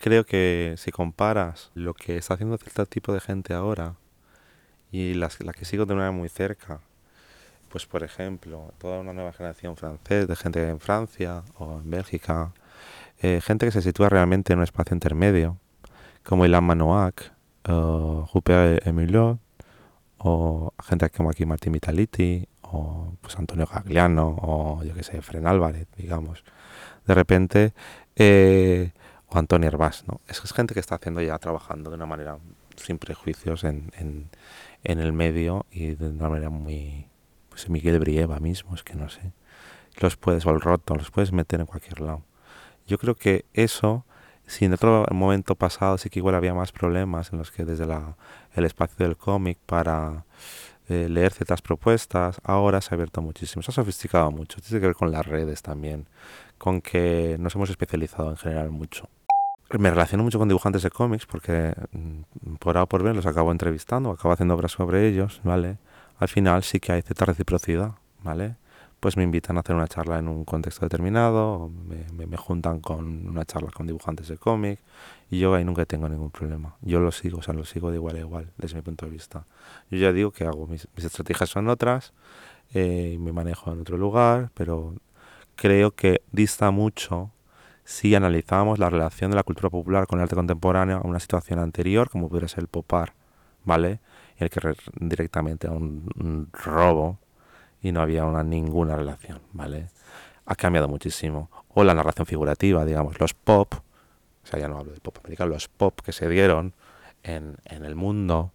creo que si comparas lo que está haciendo cierto tipo de gente ahora y las, la que sigo de manera muy cerca, pues por ejemplo, toda una nueva generación francés, de gente en Francia o en Bélgica, eh, gente que se sitúa realmente en un espacio intermedio, como Ilan Manoac, o Rupert Emilio, o gente como aquí Martín Vitaliti, o pues Antonio Gagliano, o yo que sé, Fren Álvarez, digamos. De repente, eh, o Antonio Herbás, ¿no? Es, es gente que está haciendo ya, trabajando de una manera sin prejuicios en, en, en el medio y de una manera muy, pues Miguel Brieva mismo, es que no sé, los puedes, o el roto, los puedes meter en cualquier lado. Yo creo que eso, si en otro momento pasado sí que igual había más problemas en los que desde la, el espacio del cómic para eh, leer ciertas propuestas, ahora se ha abierto muchísimo, se ha sofisticado mucho, tiene que ver con las redes también, con que nos hemos especializado en general mucho. Me relaciono mucho con dibujantes de cómics porque mm, por A o por B los acabo entrevistando, acabo haciendo obras sobre ellos, ¿vale? Al final sí que hay cierta reciprocidad, ¿vale? Pues me invitan a hacer una charla en un contexto determinado, me, me, juntan con una charla con dibujantes de cómic y yo ahí nunca tengo ningún problema. Yo lo sigo, o sea, lo sigo de igual a igual, desde mi punto de vista. Yo ya digo que hago, mis, mis estrategias son otras, eh, me manejo en otro lugar, pero creo que dista mucho si analizamos la relación de la cultura popular con el arte contemporáneo a una situación anterior, como pudiera ser el popar, ¿vale? En el que directamente a un, un, robo y no había una, ninguna relación, ¿vale? Ha cambiado muchísimo. O la narración figurativa, digamos, los pop, o sea, ya no hablo del pop americano, los pop que se dieron en, en el mundo,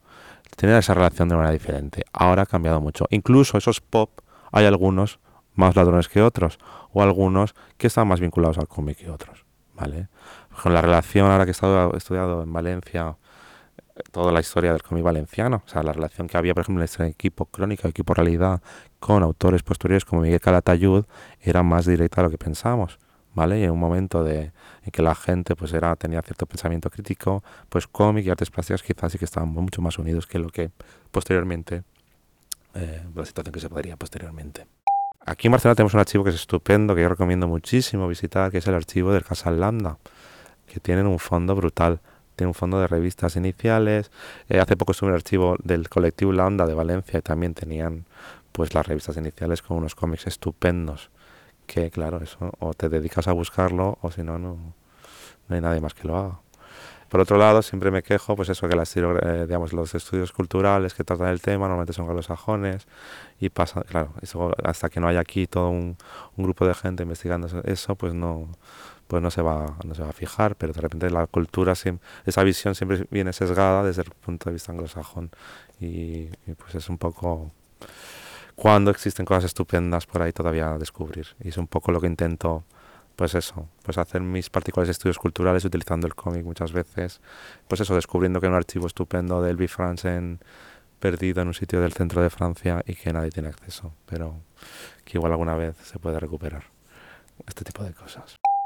tenían esa relación de manera diferente. Ahora ha cambiado mucho. Incluso esos pop, hay algunos más ladrones que otros, o algunos que están más vinculados al cómic que otros, ¿vale? Con la relación, ahora que he estado estudiado en Valencia, toda la historia del cómic valenciano, o sea, la relación que había, por ejemplo, en este equipo crónica, equipo realidad, con autores posteriores como Miguel Calatayud, era más directa a lo que pensamos, ¿vale? Y en un momento de, en que la gente pues era, tenía cierto pensamiento crítico, pues cómic y artes plásticas quizás sí que estaban mucho más unidos que lo que posteriormente, eh, la situación que se podría posteriormente. Aquí en Barcelona tenemos un archivo que es estupendo, que yo recomiendo muchísimo visitar, que es el archivo del Casal Lambda, que tienen un fondo brutal. Tiene un fondo de revistas iniciales. Eh, hace poco estuve en el archivo del colectivo Lambda de Valencia y también tenían pues las revistas iniciales con unos cómics estupendos. Que claro, eso, o te dedicas a buscarlo o si no, no, hay nadie más que lo haga. Por otro lado, siempre me quejo, pues eso, que las, eh, digamos, los estudios culturales que tratan el tema normalmente son anglosajones y pasa, claro, eso, hasta que no haya aquí todo un, un, grupo de gente investigando eso, pues no, pues no se va, no se va a fijar, pero de repente la cultura, esa visión siempre viene sesgada desde el punto de vista anglosajón y, y pues es un poco cuando existen cosas estupendas por ahí todavía a descubrir y es un poco lo que intento pues eso, pues hacer mis particulares estudios culturales utilizando el cómic muchas veces, pues eso, descubriendo que hay un archivo estupendo de Elvis Franzen perdido en un sitio del centro de Francia y que nadie tiene acceso, pero que igual alguna vez se puede recuperar este tipo de cosas.